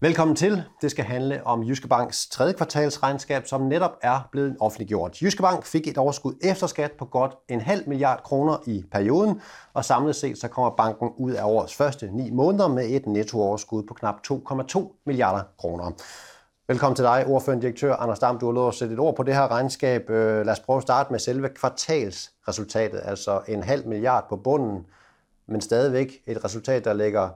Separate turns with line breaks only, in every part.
Velkommen til. Det skal handle om Jyske Banks tredje kvartalsregnskab, som netop er blevet offentliggjort. Jyske Bank fik et overskud efter skat på godt en halv milliard kroner i perioden, og samlet set så kommer banken ud af årets første ni måneder med et nettooverskud på knap 2,2 milliarder kroner. Velkommen til dig, ordførende direktør Anders Dam. Du har lovet at sætte et ord på det her regnskab. Øh, lad os prøve at starte med selve kvartalsresultatet, altså en halv milliard på bunden, men stadigvæk et resultat, der ligger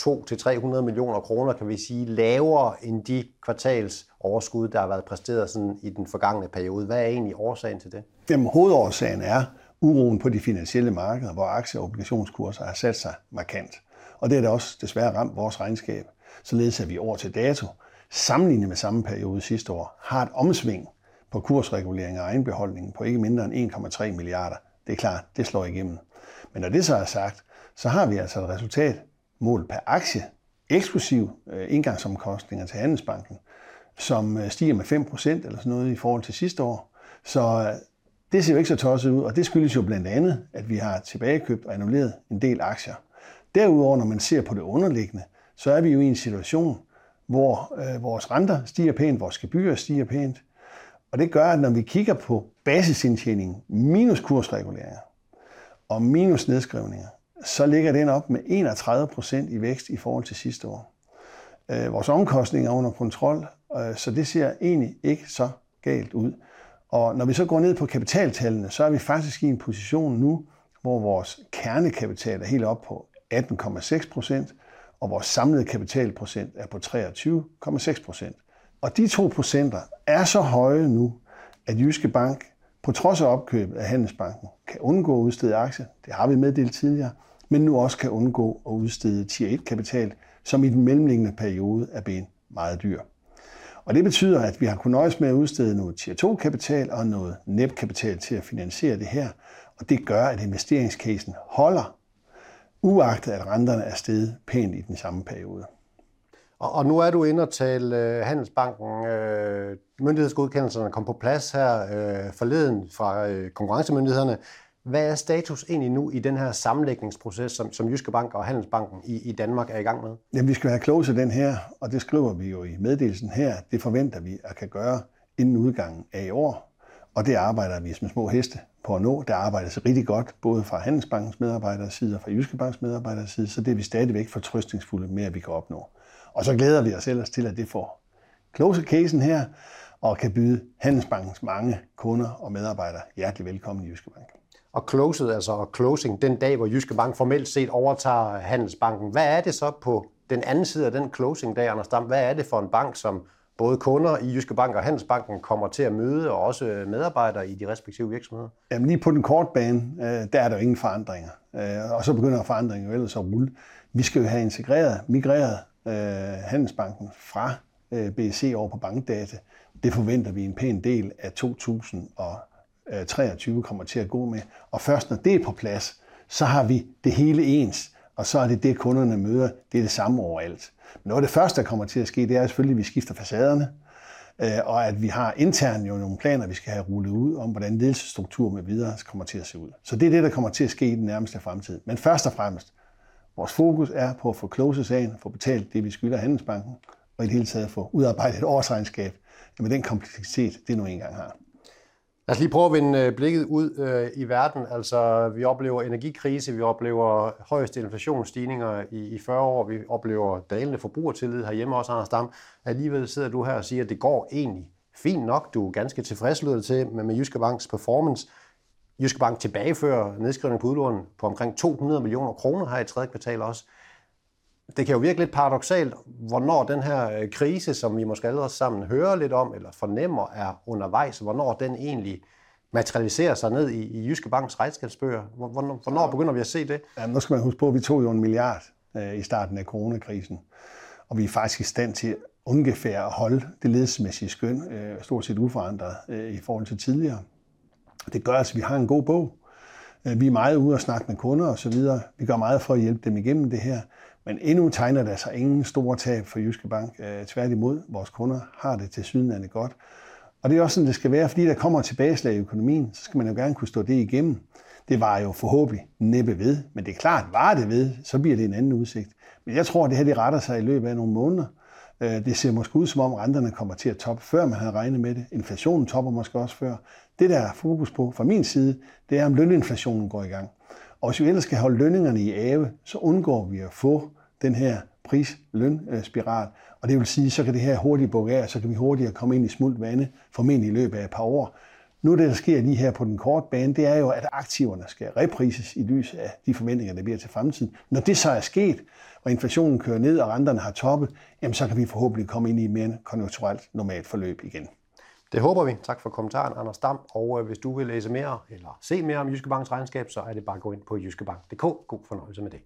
200-300 millioner kroner, kan vi sige, lavere end de kvartalsoverskud, der har været præsteret sådan i den forgangne periode. Hvad er egentlig årsagen til det?
Jamen, hovedårsagen er uroen på de finansielle markeder, hvor aktie- og obligationskurser har sat sig markant. Og det er da også desværre ramt vores regnskab. Således at vi år til dato, sammenlignet med samme periode sidste år, har et omsving på kursregulering og egenbeholdningen på ikke mindre end 1,3 milliarder. Det er klart, det slår igennem. Men når det så er sagt, så har vi altså et resultat, mål per aktie, eksklusiv øh, indgangsomkostninger til Handelsbanken, som øh, stiger med 5% eller sådan noget i forhold til sidste år. Så øh, det ser jo ikke så tosset ud, og det skyldes jo blandt andet, at vi har tilbagekøbt og annulleret en del aktier. Derudover, når man ser på det underliggende, så er vi jo i en situation, hvor øh, vores renter stiger pænt, vores gebyrer stiger pænt, og det gør, at når vi kigger på basisindtjeningen minus kursreguleringer og minus nedskrivninger, så ligger den op med 31 procent i vækst i forhold til sidste år. Øh, vores omkostninger er under kontrol, øh, så det ser egentlig ikke så galt ud. Og når vi så går ned på kapitaltallene, så er vi faktisk i en position nu, hvor vores kernekapital er helt op på 18,6 procent, og vores samlede kapitalprocent er på 23,6 procent. Og de to procenter er så høje nu, at Jyske Bank på trods af opkøbet af Handelsbanken kan undgå at udstede aktier. Det har vi meddelt tidligere men nu også kan undgå at udstede Tier 1-kapital, som i den mellemliggende periode er blevet meget dyr. Og det betyder, at vi har kunnet nøjes med at udstede noget Tier 2-kapital og noget NEP-kapital til at finansiere det her, og det gør, at investeringscasen holder, uagtet at renterne er steget pænt i den samme periode.
Og, og nu er du inde og tale uh, Handelsbanken. Uh, myndighedsgodkendelserne kom på plads her uh, forleden fra uh, konkurrencemyndighederne. Hvad er status egentlig nu i den her sammenlægningsproces, som, som Jyske Bank og Handelsbanken i, i Danmark er i gang med?
Jamen, vi skal have close den her, og det skriver vi jo i meddelelsen her. Det forventer vi at kan gøre inden udgangen af i år, og det arbejder vi som små heste på at nå. Der arbejdes rigtig godt, både fra Handelsbankens medarbejderes side og fra Jyske Banks medarbejderes side, så det er vi stadigvæk fortrøstningsfulde med, at vi kan opnå. Og så glæder vi os ellers til, at det får close casen her, og kan byde Handelsbankens mange kunder og medarbejdere hjertelig velkommen i Jyske Bank
og closed, altså og closing, den dag, hvor Jyske Bank formelt set overtager Handelsbanken. Hvad er det så på den anden side af den closing-dag, Anders Dam? Hvad er det for en bank, som både kunder i Jyske Bank og Handelsbanken kommer til at møde, og også medarbejdere i de respektive virksomheder?
Jamen lige på den korte bane, øh, der er der jo ingen forandringer. Øh, og så begynder forandringen jo ellers at rulle. Vi skal jo have integreret, migreret øh, Handelsbanken fra BSC over på bankdata. Det forventer vi en pæn del af 2023 kommer til at gå med. Og først når det er på plads, så har vi det hele ens, og så er det det, kunderne møder. Det er det samme overalt. Men noget af det første, der kommer til at ske, det er selvfølgelig, at vi skifter facaderne, øh, og at vi har internt jo nogle planer, vi skal have rullet ud om, hvordan ledelsesstruktur med videre kommer til at se ud. Så det er det, der kommer til at ske i den nærmeste fremtid. Men først og fremmest, vores fokus er på at få close sagen, få betalt det, vi skylder Handelsbanken, og i det hele taget få udarbejdet et årsregnskab med den kompleksitet, det nu engang har.
Lad os lige prøve at vende øh, blikket ud øh, i verden. Altså, vi oplever energikrise, vi oplever højeste inflationsstigninger i, i 40 år, vi oplever dalende forbrugertillid herhjemme også, Anders Dam. Alligevel sidder du her og siger, at det går egentlig fint nok. Du er ganske tilfreds, lyder det til, med, med Jyske Banks performance. Jyske Bank tilbagefører nedskrivning på udlån på omkring 200 millioner kroner her i tredje kvartal også det kan jo virke lidt paradoxalt, hvornår den her øh, krise, som vi måske allerede sammen hører lidt om, eller fornemmer er undervejs, hvornår den egentlig materialiserer sig ned i, i Jyske Banks regnskabsbøger. Hvornår, hvornår begynder vi at se det?
Ja, nu skal man huske på, at vi tog jo en milliard øh, i starten af coronakrisen, og vi er faktisk i stand til ungefær at holde det ledelsesmæssige skøn øh, stort set uforandret øh, i forhold til tidligere. Det gør altså, at vi har en god bog. Øh, vi er meget ude og snakke med kunder osv. Vi gør meget for at hjælpe dem igennem det her. Men endnu tegner der sig altså ingen store tab for Jyske Bank. Øh, tværtimod, vores kunder har det til sydenlande godt. Og det er også sådan, det skal være, fordi der kommer tilbageslag i økonomien, så skal man jo gerne kunne stå det igennem. Det var jo forhåbentlig næppe ved, men det er klart, var det ved, så bliver det en anden udsigt. Men jeg tror, at det her det retter sig i løbet af nogle måneder. Øh, det ser måske ud som om renterne kommer til at toppe, før man havde regnet med det. Inflationen topper måske også før. Det, der er fokus på fra min side, det er, om løninflationen går i gang. Og hvis vi ellers skal holde lønningerne i ave, så undgår vi at få den her pris-løn-spiral. Øh, og det vil sige, så kan det her hurtigt bukke af, så kan vi hurtigere komme ind i smult vande, formentlig i løbet af et par år. Nu det, der sker lige her på den korte bane, det er jo, at aktiverne skal reprises i lys af de forventninger, der bliver til fremtiden. Når det så er sket, og inflationen kører ned, og renterne har toppet, jamen så kan vi forhåbentlig komme ind i et mere konjunkturelt normalt forløb igen.
Det håber vi. Tak for kommentaren, Anders Dam. Og øh, hvis du vil læse mere eller se mere om Jyske Banks regnskab, så er det bare at gå ind på jyskebank.dk. God fornøjelse med det.